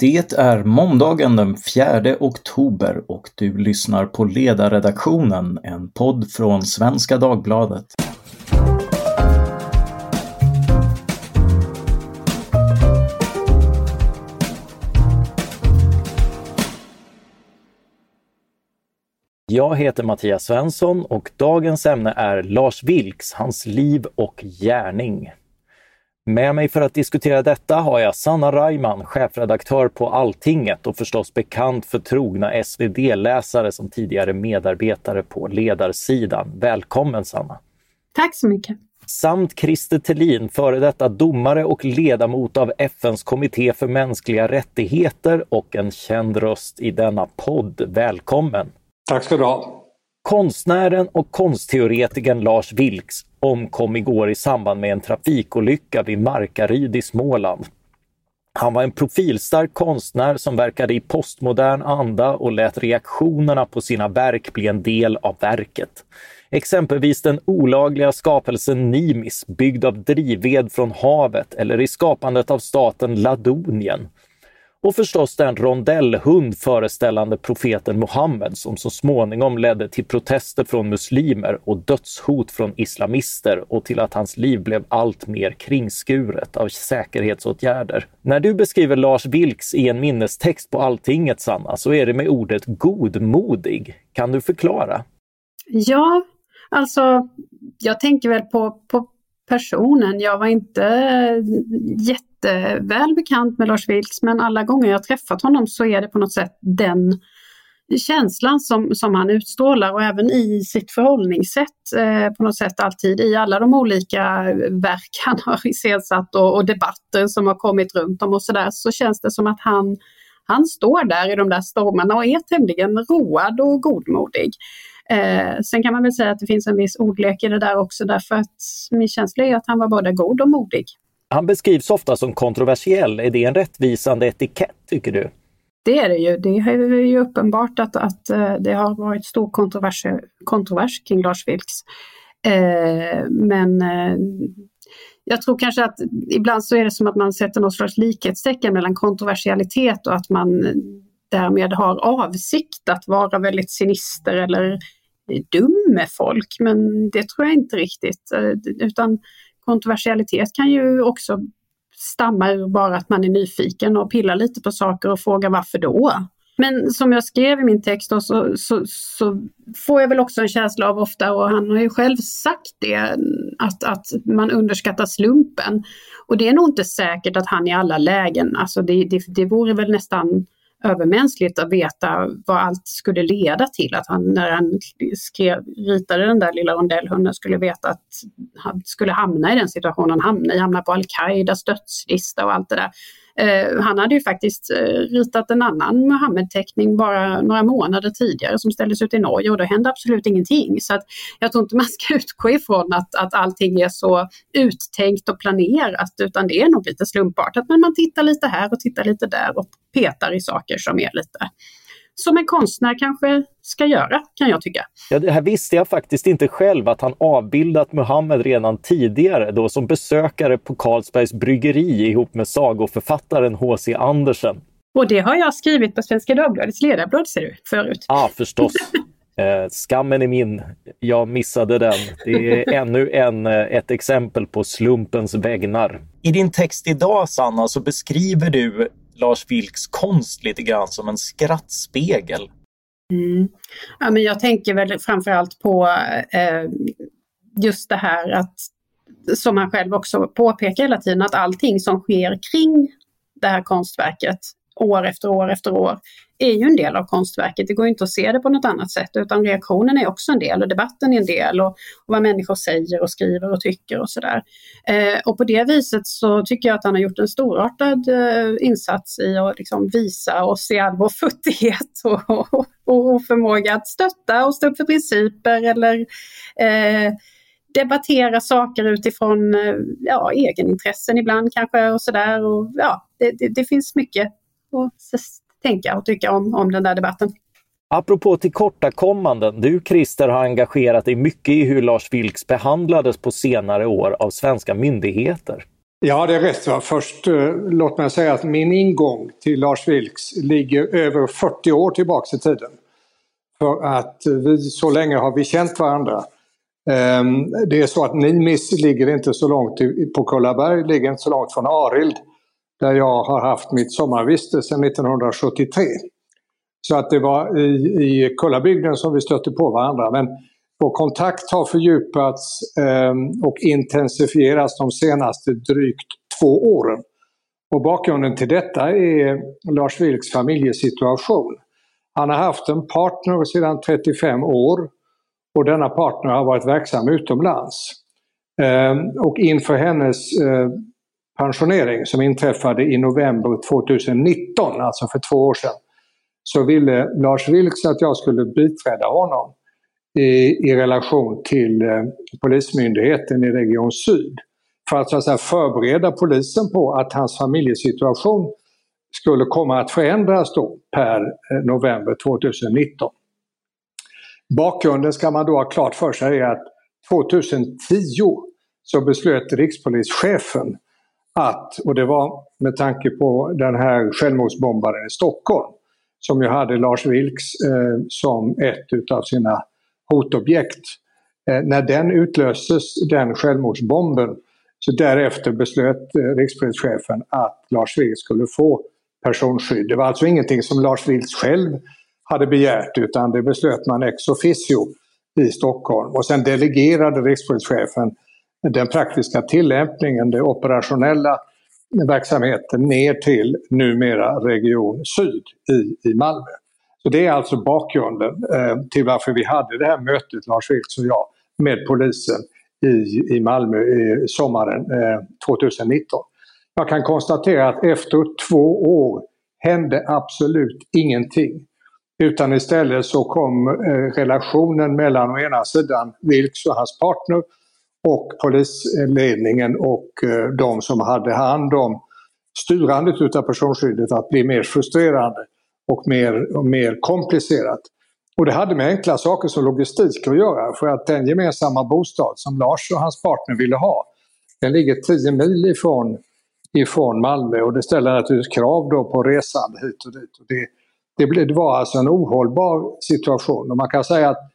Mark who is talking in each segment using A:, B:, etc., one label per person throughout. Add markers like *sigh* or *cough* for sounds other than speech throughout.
A: Det är måndagen den 4 oktober och du lyssnar på Ledarredaktionen, en podd från Svenska Dagbladet. Jag heter Mattias Svensson och dagens ämne är Lars Vilks, hans liv och gärning. Med mig för att diskutera detta har jag Sanna Reimann, chefredaktör på Alltinget och förstås bekant för trogna SvD-läsare som tidigare medarbetare på ledarsidan. Välkommen Sanna!
B: Tack så mycket!
A: Samt Christer Thelin, före detta domare och ledamot av FNs kommitté för mänskliga rättigheter och en känd röst i denna podd. Välkommen!
C: Tack ska du ha!
A: Konstnären och konstteoretikern Lars Vilks omkom igår i samband med en trafikolycka vid Markaryd i Småland. Han var en profilstark konstnär som verkade i postmodern anda och lät reaktionerna på sina verk bli en del av verket. Exempelvis den olagliga skapelsen Nimis byggd av drivved från havet eller i skapandet av staten Ladonien och förstås den rondellhund föreställande profeten Muhammed som så småningom ledde till protester från muslimer och dödshot från islamister och till att hans liv blev allt mer kringskuret av säkerhetsåtgärder. När du beskriver Lars Vilks i en minnestext på Alltinget, Sanna, så är det med ordet godmodig. Kan du förklara?
B: Ja, alltså jag tänker väl på, på personen. Jag var inte eh, jätteväl bekant med Lars Vilks men alla gånger jag träffat honom så är det på något sätt den känslan som, som han utstrålar och även i sitt förhållningssätt eh, på något sätt alltid i alla de olika verk han *laughs* har iscensatt och, och debatter som har kommit runt om och sådär så känns det som att han, han står där i de där stormarna och är tämligen road och godmodig. Eh, sen kan man väl säga att det finns en viss ordlek i det där också därför att min känsla är att han var både god och modig.
A: Han beskrivs ofta som kontroversiell. Är det en rättvisande etikett tycker du?
B: Det är det ju. Det är ju uppenbart att, att eh, det har varit stor kontrovers, kontrovers kring Lars Vilks. Eh, men eh, jag tror kanske att ibland så är det som att man sätter något slags likhetstecken mellan kontroversialitet och att man därmed har avsikt att vara väldigt sinister eller dum med folk, men det tror jag inte riktigt. Eh, utan kontroversialitet kan ju också stamma ur bara att man är nyfiken och pillar lite på saker och frågar varför då? Men som jag skrev i min text då, så, så, så, får jag väl också en känsla av ofta, och han har ju själv sagt det, att, att man underskattar slumpen. Och det är nog inte säkert att han i alla lägen, alltså det, det, det vore väl nästan övermänskligt att veta vad allt skulle leda till. Att han när han skrev, ritade den där lilla rondellhunden skulle veta att han skulle hamna i den situationen han hamnade i, hamna på al-Qaidas dödslista och allt det där. Eh, han hade ju faktiskt eh, ritat en annan Muhammed-teckning bara några månader tidigare som ställdes ut i Norge och då hände absolut ingenting. Så att jag tror inte man ska *laughs* utgå ifrån att, att allting är så uttänkt och planerat utan det är nog lite slumpartat. Men man tittar lite här och tittar lite där och petar i saker som är lite som en konstnär kanske ska göra, kan jag tycka.
A: Ja, det här visste jag faktiskt inte själv, att han avbildat Muhammed redan tidigare då som besökare på Carlsbergs bryggeri ihop med sagoförfattaren H.C. Andersen.
B: Och det har jag skrivit på Svenska Dagbladets ledarblad ser du, förut.
A: Ja, ah, förstås. *laughs* Eh, skammen är min. Jag missade den. Det är ännu en, eh, ett exempel på slumpens vägnar. I din text idag, Sanna, så beskriver du Lars Vilks konst lite grann som en skrattspegel.
B: Mm. Ja, men jag tänker väl framförallt på eh, just det här att, som han själv också påpekar hela tiden, att allting som sker kring det här konstverket år efter år efter år är ju en del av konstverket. Det går inte att se det på något annat sätt utan reaktionen är också en del och debatten är en del och, och vad människor säger och skriver och tycker och sådär. Eh, och på det viset så tycker jag att han har gjort en storartad eh, insats i att liksom visa oss i all vår futtighet *laughs* och, och, och, förmåga att stötta och stå upp för principer eller eh, debattera saker utifrån eh, ja, egenintressen ibland kanske och sådär. Ja, det, det, det finns mycket att tänka och tycka om, om den där debatten.
A: Apropå tillkortakommanden, du Christer har engagerat dig mycket i hur Lars Vilks behandlades på senare år av svenska myndigheter.
C: Ja, det är rätt. Va? Först, eh, låt mig säga att min ingång till Lars Vilks ligger över 40 år tillbaks i tiden. För att vi, så länge har vi känt varandra. Ehm, det är så att Nimis ligger inte så långt på Kullaberg, ligger inte så långt från Arild. Där jag har haft mitt sommarviste sedan 1973. Så att det var i, i Kullabygden som vi stötte på varandra. Men vår kontakt har fördjupats eh, och intensifierats de senaste drygt två åren. Och bakgrunden till detta är Lars Vilks familjesituation. Han har haft en partner sedan 35 år och denna partner har varit verksam utomlands. Eh, och inför hennes eh, pensionering som inträffade i november 2019, alltså för två år sedan, så ville Lars Vilks att jag skulle biträda honom i, i relation till eh, Polismyndigheten i Region Syd. För att, så att säga, förbereda polisen på att hans familjesituation skulle komma att förändras då per eh, november 2019. Bakgrunden ska man då ha klart för sig är att 2010 så beslöt rikspolischefen att, och det var med tanke på den här självmordsbombaren i Stockholm, som ju hade Lars Vilks eh, som ett utav sina hotobjekt. Eh, när den utlöses, den självmordsbomben, så därefter beslöt eh, rikspolischefen att Lars Vilks skulle få personskydd. Det var alltså ingenting som Lars Vilks själv hade begärt utan det beslöt man ex officio i Stockholm. Och sen delegerade rikspolischefen den praktiska tillämpningen, den operationella verksamheten ner till numera Region Syd i, i Malmö. Så Det är alltså bakgrunden eh, till varför vi hade det här mötet, Lars Vilks och jag, med polisen i, i Malmö i sommaren eh, 2019. Jag kan konstatera att efter två år hände absolut ingenting. Utan istället så kom eh, relationen mellan å ena sidan Vilks och hans partner och polisledningen och eh, de som hade hand om styrandet utav personskyddet att bli mer frustrerande och mer, och mer komplicerat. Och det hade med enkla saker som logistik att göra för att den gemensamma bostad som Lars och hans partner ville ha, den ligger 10 mil ifrån, ifrån Malmö och det ställer naturligtvis krav då på resande hit och dit. Och det, det, det var alltså en ohållbar situation och man kan säga att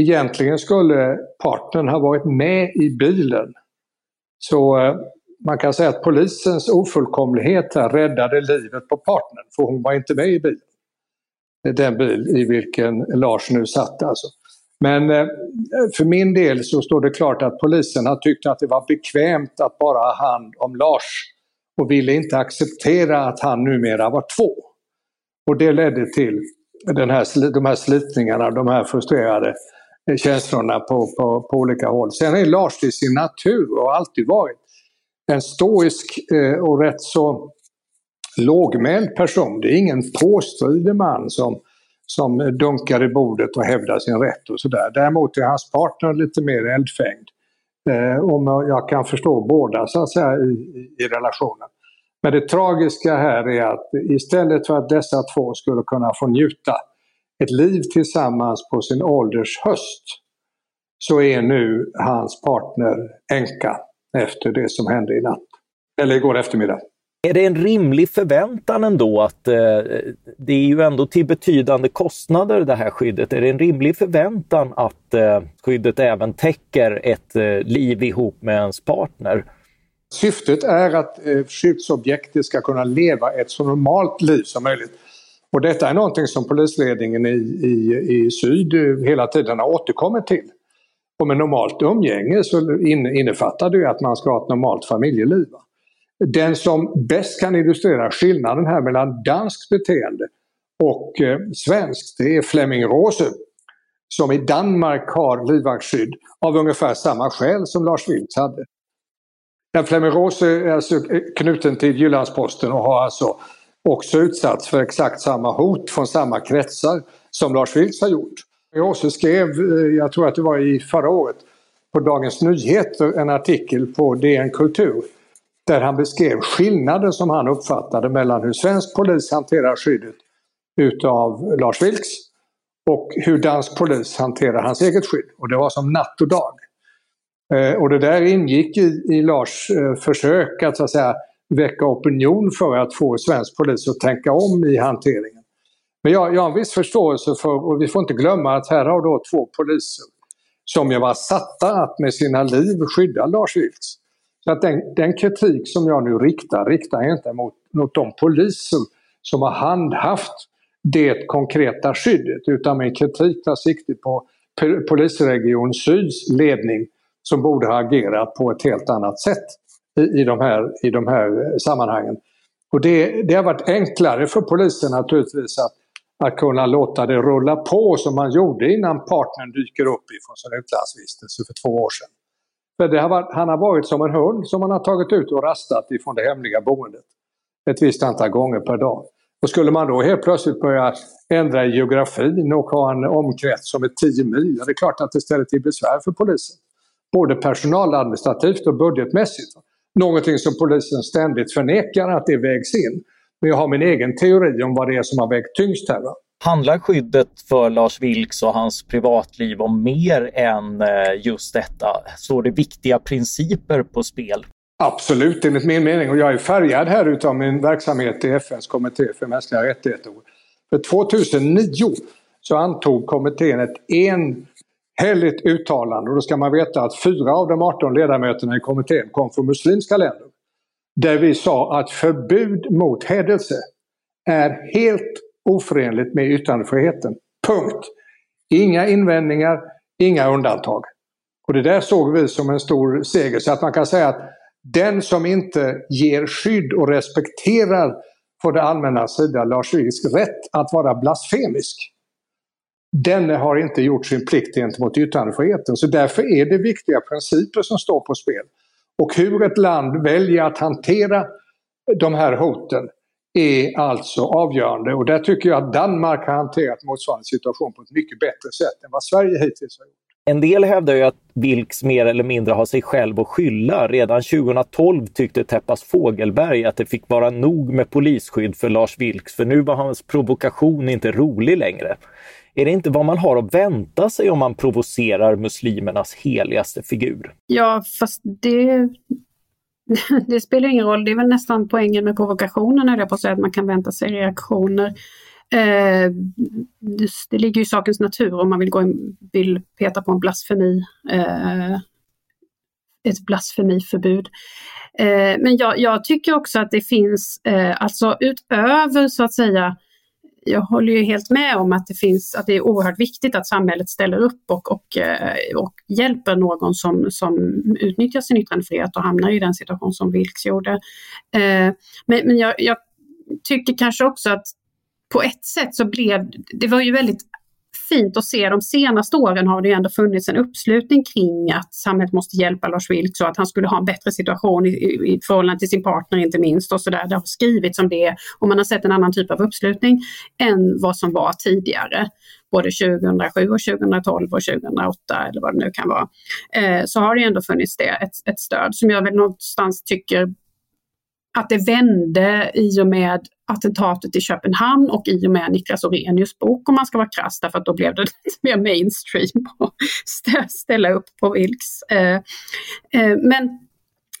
C: egentligen skulle partnern ha varit med i bilen. Så eh, man kan säga att polisens ofullkomlighet här räddade livet på partnern, för hon var inte med i bilen. Den bil i vilken Lars nu satt alltså. Men eh, för min del så står det klart att polisen har tyckt att det var bekvämt att bara ha hand om Lars och ville inte acceptera att han numera var två. Och det ledde till den här, de här slitningarna, de här frustrerade känslorna på, på, på olika håll. Sen är Lars till sin natur och har alltid varit en stoisk eh, och rätt så lågmäld person. Det är ingen påstridig man som, som dunkar i bordet och hävdar sin rätt och sådär. Däremot är hans partner lite mer eldfängd. Eh, om jag kan förstå båda så att säga i, i relationen. Men det tragiska här är att istället för att dessa två skulle kunna få njuta ett liv tillsammans på sin ålders höst så är nu hans partner änka efter det som hände i natt. Eller igår eftermiddag.
A: Är det en rimlig förväntan ändå att eh, det är ju ändå till betydande kostnader det här skyddet. Är det en rimlig förväntan att eh, skyddet även täcker ett eh, liv ihop med ens partner?
C: Syftet är att eh, skyddsobjektet ska kunna leva ett så normalt liv som möjligt. Och detta är någonting som polisledningen i, i, i syd hela tiden har återkommit till. Och med normalt umgänge så innefattar det att man ska ha ett normalt familjeliv. Den som bäst kan illustrera skillnaden här mellan danskt beteende och eh, svenskt, det är Flemming Rose som i Danmark har livvaktsskydd av ungefär samma skäl som Lars Vilks hade. Flemming Rose är alltså knuten till Jyllandsposten och har alltså också utsatts för exakt samma hot från samma kretsar som Lars Vilks har gjort. Jag också skrev, eh, jag tror att det var i förra året, på Dagens Nyheter en artikel på DN Kultur där han beskrev skillnaden som han uppfattade mellan hur svensk polis hanterar skyddet utav Lars Vilks och hur dansk polis hanterar hans eget skydd. Och det var som natt och dag. Eh, och det där ingick i, i Lars eh, försök att, så att säga, väcka opinion för att få svensk polis att tänka om i hanteringen. Men jag, jag har en viss förståelse för, och vi får inte glömma att här har då två poliser som ju var satta att med sina liv skydda Lars Vilks. Så att den, den, kritik som jag nu riktar, riktar jag inte mot, mot de poliser som har handhaft det konkreta skyddet utan min kritik tar sikte på polisregion Syds ledning som borde ha agerat på ett helt annat sätt i, i, de, här, i de här eh, sammanhangen. Och det, det har varit enklare för polisen naturligtvis att, att kunna låta det rulla på som man gjorde innan partnern dyker upp ifrån sin utlandsvistelse för två år sedan. För har varit, han har varit som en hund som man har tagit ut och rastat ifrån det hemliga boendet ett visst antal gånger per dag. Och skulle man då helt plötsligt börja ändra i geografin och ha en omkrets som är 10 mil, det är klart att det ställer till besvär för polisen. Både personaladministrativt och budgetmässigt. Någonting som polisen ständigt förnekar att det vägs in. Men jag har min egen teori om vad det är som har vägt tyngst här. Va?
A: Handlar skyddet för Lars Vilks och hans privatliv om mer än eh, just detta? Står det viktiga principer på spel?
C: Absolut, enligt min mening. Och jag är färgad här utav min verksamhet i FNs kommitté för mänskliga rättigheter. För 2009 så antog kommittén ett heligt uttalande och då ska man veta att fyra av de 18 ledamöterna i kommittén kom från muslimska länder. Där vi sa att förbud mot hädelse är helt oförenligt med yttrandefriheten. Punkt! Inga invändningar, inga undantag. Och det där såg vi som en stor seger. Så att man kan säga att den som inte ger skydd och respekterar på det allmänna sida Lars Vilks rätt att vara blasfemisk. Denne har inte gjort sin plikt gentemot yttrandefriheten. Så därför är det viktiga principer som står på spel. Och hur ett land väljer att hantera de här hoten är alltså avgörande. Och där tycker jag att Danmark har hanterat motsvarande situation på ett mycket bättre sätt än vad Sverige hittills har gjort.
A: En del hävdar ju att Vilks mer eller mindre har sig själv att skylla. Redan 2012 tyckte Teppas Fågelberg att det fick vara nog med polisskydd för Lars Vilks, för nu var hans provokation inte rolig längre. Är det inte vad man har att vänta sig om man provocerar muslimernas heligaste figur?
B: Ja, fast det, *laughs* det spelar ingen roll. Det är väl nästan poängen med provokationen, är det på att säga att man kan vänta sig reaktioner. Eh, det ligger i sakens natur om man vill, gå in, vill peta på en blasfemi, eh, ett blasfemiförbud. Eh, men jag, jag, tycker också att det finns, eh, alltså utöver så att säga jag håller ju helt med om att det, finns, att det är oerhört viktigt att samhället ställer upp och, och, eh, och hjälper någon som, som utnyttjar sin yttrandefrihet och hamnar i den situation som Vilks gjorde. Eh, men men jag, jag tycker kanske också att på ett sätt så blev det var ju väldigt fint att se de senaste åren har det ju ändå funnits en uppslutning kring att samhället måste hjälpa Lars Vilks så att han skulle ha en bättre situation i, i, i förhållande till sin partner inte minst och sådär. Det har skrivits om det och man har sett en annan typ av uppslutning än vad som var tidigare. Både 2007 och 2012 och 2008 eller vad det nu kan vara. Eh, så har det ändå funnits det, ett, ett stöd som jag väl någonstans tycker att det vände i och med attentatet i Köpenhamn och i och med Niklas Orenius bok om man ska vara krass, därför att då blev det *laughs* lite mer mainstream att ställa upp på Vilks. Eh, eh, men,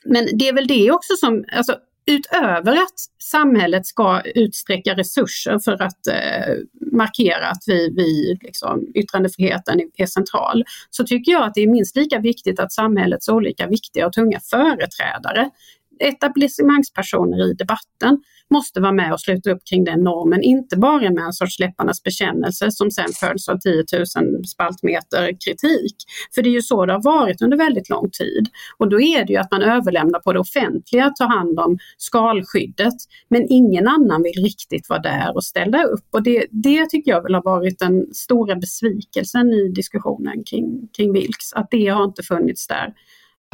B: men det är väl det också som, alltså, utöver att samhället ska utsträcka resurser för att eh, markera att vi, vi liksom, yttrandefriheten är central, så tycker jag att det är minst lika viktigt att samhällets olika viktiga och tunga företrädare etablissemangspersoner i debatten måste vara med och sluta upp kring den normen, inte bara med en sorts läpparnas bekännelse som sen följs av 10 000 spaltmeter kritik. För det är ju så det har varit under väldigt lång tid. Och då är det ju att man överlämnar på det offentliga att ta hand om skalskyddet, men ingen annan vill riktigt vara där och ställa upp. Och det, det tycker jag väl har varit den stora besvikelsen i diskussionen kring, kring Vilks, att det har inte funnits där.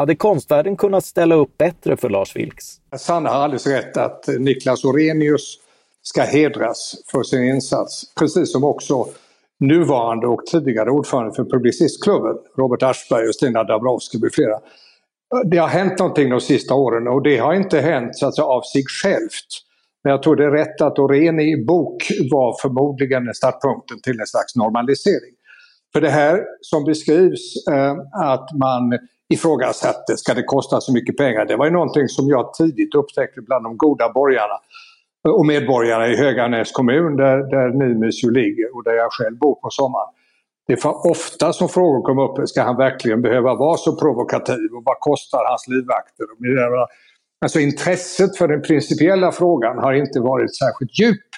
A: Hade konstvärlden kunnat ställa upp bättre för Lars Vilks?
C: Sanna har alldeles rätt att Niklas Orenius ska hedras för sin insats. Precis som också nuvarande och tidigare ordförande för Publicistklubben, Robert Aschberg och Stina Dabrowski med flera. Det har hänt någonting de sista åren och det har inte hänt så att säga, av sig självt. Men jag tror det är rätt att Oreni bok var förmodligen startpunkten till en slags normalisering. För det här som beskrivs, eh, att man ifrågasatte, ska det kosta så mycket pengar? Det var ju någonting som jag tidigt upptäckte bland de goda borgarna och medborgarna i Höganäs kommun där, där Nimis ju ligger och där jag själv bor på sommaren. Det var ofta som frågor kom upp, ska han verkligen behöva vara så provokativ och vad kostar hans livvakter? Alltså intresset för den principiella frågan har inte varit särskilt djup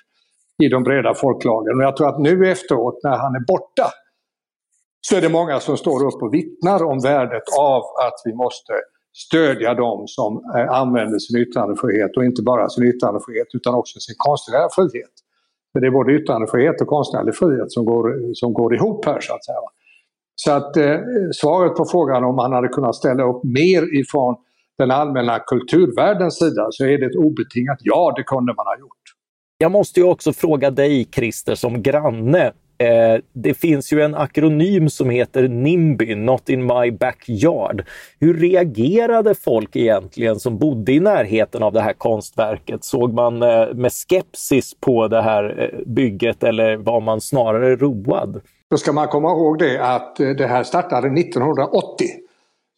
C: i de breda folklagren. Och jag tror att nu efteråt när han är borta så är det många som står upp och vittnar om värdet av att vi måste stödja dem som eh, använder sin yttrandefrihet och inte bara sin yttrandefrihet utan också sin konstnärliga frihet. För det är både yttrandefrihet och konstnärlig frihet som går, som går ihop här så att säga. Så att eh, svaret på frågan om man hade kunnat ställa upp mer ifrån den allmänna kulturvärldens sida så är det ett obetingat ja, det kunde man ha gjort.
A: Jag måste ju också fråga dig Christer som granne. Eh, det finns ju en akronym som heter NIMBY, Not in my backyard. Hur reagerade folk egentligen som bodde i närheten av det här konstverket? Såg man eh, med skepsis på det här eh, bygget eller var man snarare road?
C: Då ska man komma ihåg det att eh, det här startade 1980.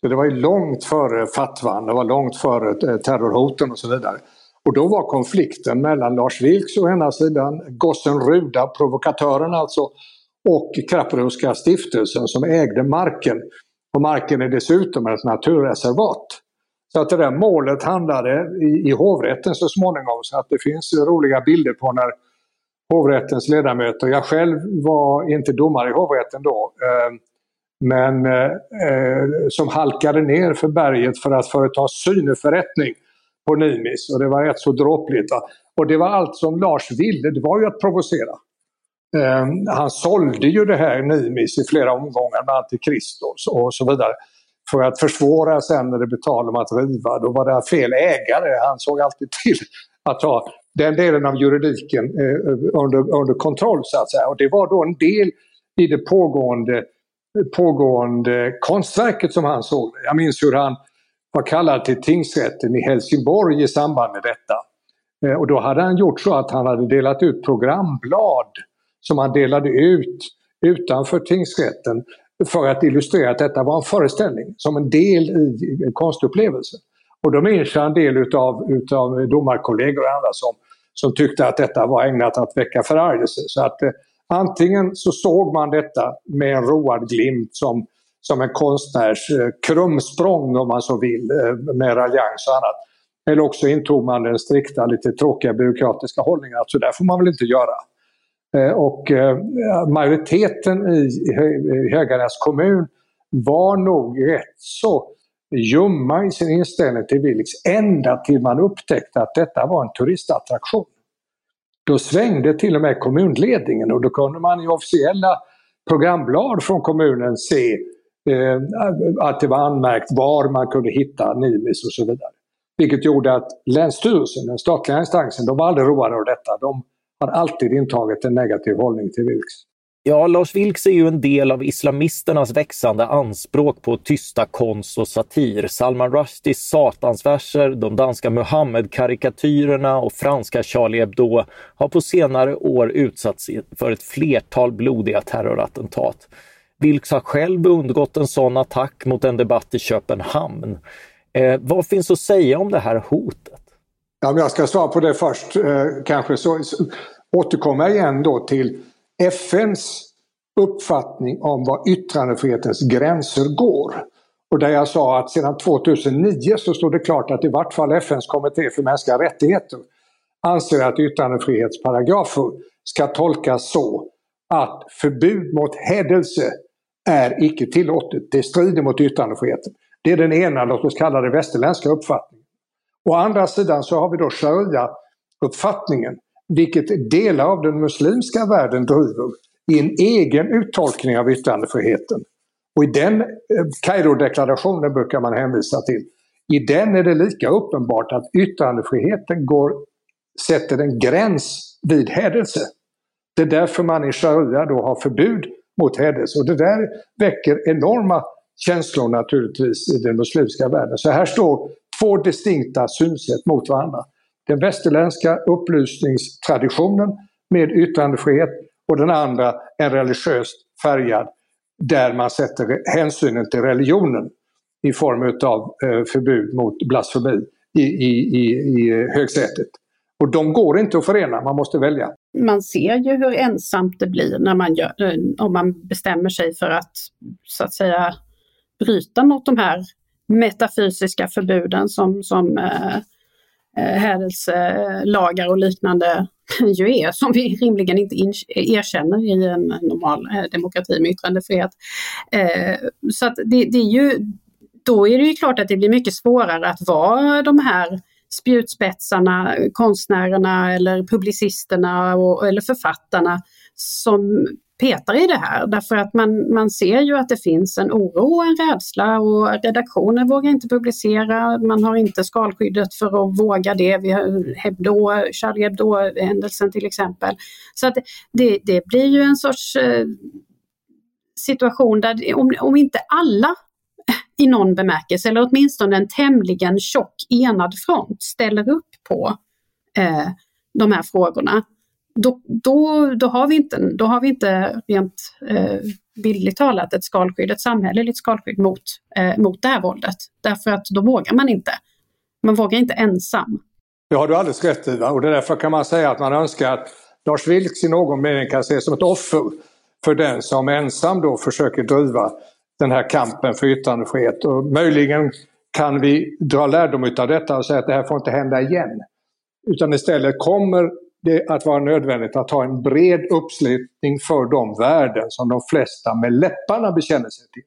C: Så det var ju långt före fatwan, det var långt före eh, terrorhoten och så vidare. Och då var konflikten mellan Lars Vilks å ena sidan, gossen Ruda, provokatören alltså, och Krapperuska stiftelsen som ägde marken. Och marken är dessutom ett naturreservat. Så att det där målet handlade i, i hovrätten så småningom så att det finns roliga bilder på när hovrättens ledamöter, jag själv var inte domare i hovrätten då, eh, men eh, eh som halkade ner för berget för att företa syneförrättning på Nimis och det var rätt så dråpligt. Va? Och det var allt som Lars ville, det var ju att provocera. Eh, han sålde ju det här Nimis i flera omgångar, bland annat till Kristus och så vidare. För att försvåra sen när det blev tal om att riva, då var det fel ägare. Han såg alltid till att ha den delen av juridiken eh, under, under kontroll så att säga. Och det var då en del i det pågående, pågående konstverket som han såg. Jag minns hur han var kallad till tingsrätten i Helsingborg i samband med detta. Eh, och då hade han gjort så att han hade delat ut programblad som han delade ut utanför tingsrätten för att illustrera att detta var en föreställning som en del i konstupplevelsen. Och då minns jag en del utav, utav domarkollegor och andra som, som tyckte att detta var ägnat att väcka förargelse. Så att eh, antingen så såg man detta med en road glimt som som en konstnärs eh, krumsprång om man så vill, eh, med raljans och annat. Eller också intog man den strikta, lite tråkiga byråkratiska hållningen att så där får man väl inte göra. Eh, och majoriteten i Höganäs kommun var nog rätt så ljumma i sin inställning till Vilks ända till man upptäckte att detta var en turistattraktion. Då svängde till och med kommunledningen och då kunde man i officiella programblad från kommunen se Eh, att det var anmärkt var man kunde hitta Nimis och så vidare. Vilket gjorde att Länsstyrelsen, den statliga instansen, de var aldrig roade av detta. De har alltid intagit en negativ hållning till Vilks.
A: Ja, Lars Vilks är ju en del av islamisternas växande anspråk på tysta konst och satir. Salman Rushdies satansverser, de danska Muhammed-karikatyrerna och franska Charlie Hebdo har på senare år utsatts för ett flertal blodiga terrorattentat. Vilks har själv undgått en sån attack mot en debatt i Köpenhamn. Eh, vad finns att säga om det här hotet?
C: Ja, jag ska svara på det först. Eh, kanske så, så återkommer jag igen då till FNs uppfattning om var yttrandefrihetens gränser går. Och där jag sa att sedan 2009 så står det klart att i vart fall FNs kommitté för mänskliga rättigheter anser att yttrandefrihetsparagrafer ska tolkas så att förbud mot hädelse är icke tillåtet. Det strider mot yttrandefriheten. Det är den ena, låt oss kalla det västerländska uppfattningen. Å andra sidan så har vi då sharia-uppfattningen, vilket delar av den muslimska världen driver i en egen uttolkning av yttrandefriheten. Och i den eh, Kairo-deklarationen brukar man hänvisa till. I den är det lika uppenbart att yttrandefriheten går, sätter en gräns vid hädelse. Det är därför man i sharia då har förbud mot hädelse. Och det där väcker enorma känslor naturligtvis i den muslimska världen. Så här står två distinkta synsätt mot varandra. Den västerländska upplysningstraditionen med yttrandefrihet och den andra en religiöst färgad där man sätter hänsynen till religionen i form av eh, förbud mot blasfemi i, i, i, i högsätet. Och de går inte att förena, man måste välja.
B: Man ser ju hur ensamt det blir när man gör, eh, om man bestämmer sig för att så att säga bryta mot de här metafysiska förbuden som, som eh, eh hädelselagar och liknande *laughs* ju är, som vi rimligen inte erkänner i en normal eh, demokrati med yttrandefrihet. Eh, så att det, det, är ju, då är det ju klart att det blir mycket svårare att vara de här spjutspetsarna, konstnärerna eller publicisterna och, eller författarna som petar i det här därför att man, man ser ju att det finns en oro och en rädsla och redaktioner vågar inte publicera, man har inte skalskyddet för att våga det. Vi har Hebdo, Charlie Hebdo-händelsen till exempel. Så att det, det blir ju en sorts eh, situation där om, om inte alla i någon bemärkelse, eller åtminstone en tämligen tjock enad front ställer upp på eh, de här frågorna, då, då, då, har vi inte, då har vi inte rent eh, bildligt talat ett skalskydd, ett samhälleligt skalskydd mot, eh, mot det här våldet. Därför att då vågar man inte. Man vågar inte ensam.
C: Det har du alldeles rätt i och därför kan man säga att man önskar att Lars Vilks i någon mening kan ses som ett offer för den som ensam då försöker driva den här kampen för yttrandefrihet. Och möjligen kan vi dra lärdom av detta och säga att det här får inte hända igen. Utan istället kommer det att vara nödvändigt att ha en bred uppslutning för de värden som de flesta med läpparna bekänner sig till.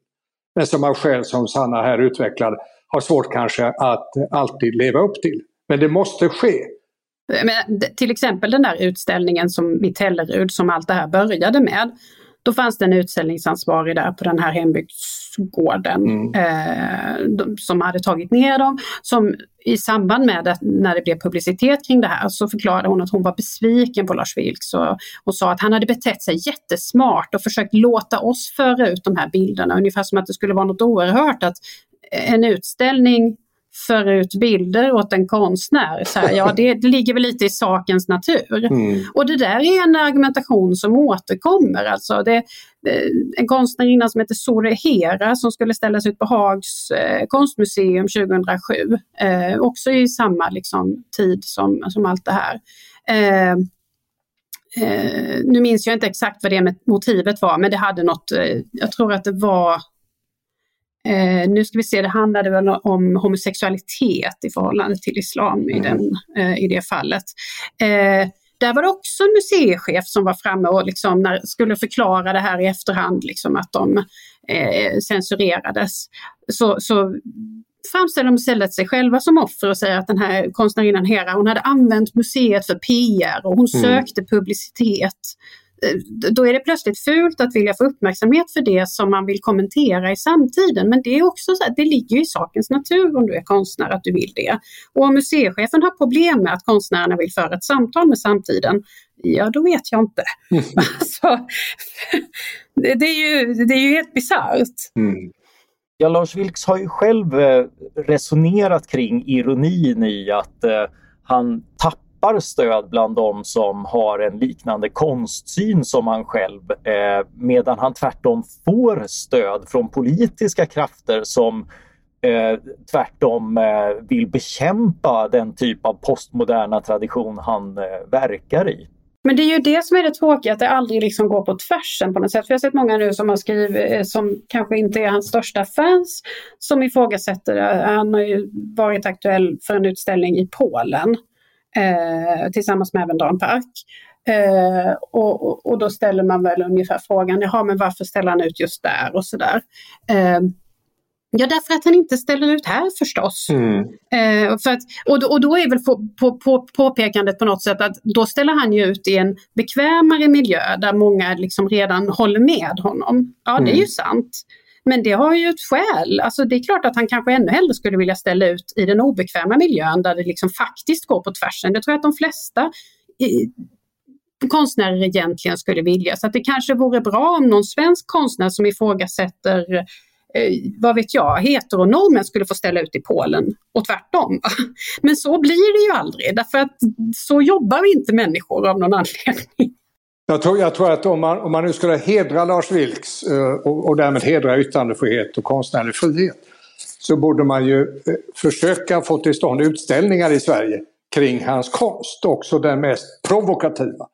C: Men som av skäl som Sanna här utvecklade, har svårt kanske att alltid leva upp till. Men det måste ske.
B: Men, till exempel den där utställningen som Tellerud som allt det här började med. Då fanns det en utställningsansvarig där på den här hembygdsgården mm. eh, som hade tagit ner dem. Som i samband med att när det blev publicitet kring det här så förklarade hon att hon var besviken på Lars Vilks och, och sa att han hade betett sig jättesmart och försökt låta oss föra ut de här bilderna. Ungefär som att det skulle vara något oerhört att en utställning för ut bilder åt en konstnär. Så här, ja, det, *laughs* det, ligger väl lite i sakens natur. Mm. Och det där är en argumentation som återkommer. Alltså det, en konstnärinna som heter Sore Hera som skulle ställas ut på Hags eh, konstmuseum 2007. Eh, också i samma liksom, tid som, som allt det här. Eh, eh nu minns jag inte exakt vad det motivet var men det hade något, eh, jag tror att det var Eh, nu ska vi se, det handlade väl om homosexualitet i förhållande till islam mm. i, den, eh, i det fallet. Eh, där var det också en museichef som var framme och liksom när, skulle förklara det här i efterhand, liksom att de eh, censurerades. Så, så framställer de istället sig själva som offer och säger att den här konstnärinnan Hera, hon hade använt museet för PR och hon mm. sökte publicitet. Eh, då är det plötsligt fult att vilja få uppmärksamhet för det som man vill kommentera i samtiden. Men det är också så att det ligger i sakens natur om du är konstnär att du vill det. Och om museichefen har problem med att konstnärerna vill föra ett samtal med samtiden, ja då vet jag inte. Mm. *laughs* Alltså, *laughs* det, det, är ju, det är ju helt bisarrt. Mm.
A: Ja, Lars Vilks har ju själv eh, resonerat kring ironin i att eh, han tappar tappar stöd bland de som har en liknande konstsyn som han själv eh, medan han tvärtom får stöd från politiska krafter som eh, tvärtom eh, vill bekämpa den typ av postmoderna tradition han eh, verkar i.
B: Men det är ju det som är det tråkiga, att det aldrig liksom går på tvärsen på något sätt. För jag har sett många nu som har skrivit, eh, som kanske inte är hans största fans, som ifrågasätter det. Han har ju varit aktuell för en utställning i Polen eh, tillsammans med även Dan Park. Eh, och, och, då ställer man väl ungefär frågan, jaha men varför ställer han ut just där och sådär. Eh, Ja, därför att han inte ställer ut här förstås. Mm. Eh, för att, och, och då är väl på, på, på, påpekandet på något sätt att då ställer han ju ut i en bekvämare miljö där många liksom redan håller med honom. Ja, mm. det är ju mm. sant. Men det har ju ett skäl. Alltså det är klart att han kanske ännu hellre skulle vilja ställa ut i den obekväma miljön där det liksom faktiskt går på tvärsen. Det tror jag att de flesta i, konstnärer egentligen skulle vilja. Så att det kanske vore bra om någon svensk konstnär som ifrågasätter eh, vad vet jag, heteronormen skulle få ställa ut i Polen och tvärtom. *laughs* Men så blir det ju aldrig därför att så jobbar inte människor av någon anledning.
C: Jag tror, jag tror att om man, om man nu skulle hedra Lars Vilks eh, och, och därmed hedra yttrandefrihet och konstnärlig frihet så borde man ju eh, försöka få till stånd utställningar i Sverige kring hans konst, också den mest provokativa.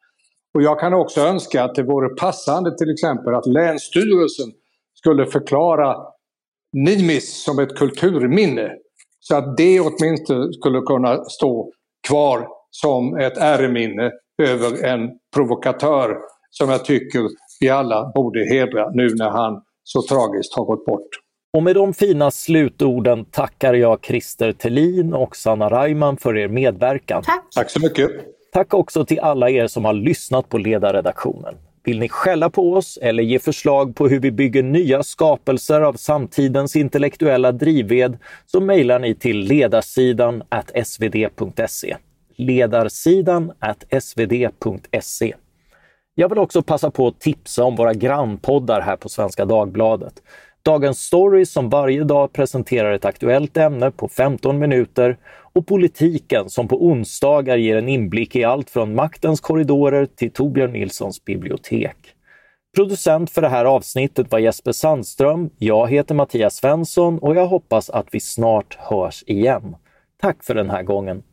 C: Och jag kan också önska att det vore passande till exempel att Länsstyrelsen skulle förklara Nimis som ett kulturminne. Så att det åtminstone skulle kunna stå kvar som ett äreminne över en provokatör som jag tycker vi alla borde hedra nu när han så tragiskt har gått bort.
A: Och med de fina slutorden tackar jag Christer Tellin och Sanna Reimann för er medverkan.
B: Tack!
C: Tack så mycket!
A: Tack också till alla er som har lyssnat på ledarredaktionen. Vill ni skälla på oss eller ge förslag på hur vi bygger nya skapelser av samtidens intellektuella drivved så mejlar ni till ledarsidan svd.se. Ledarsidan svd.se. Jag vill också passa på att tipsa om våra grannpoddar här på Svenska Dagbladet. Dagens Story som varje dag presenterar ett aktuellt ämne på 15 minuter och Politiken som på onsdagar ger en inblick i allt från maktens korridorer till Torbjörn Nilssons bibliotek. Producent för det här avsnittet var Jesper Sandström. Jag heter Mattias Svensson och jag hoppas att vi snart hörs igen. Tack för den här gången!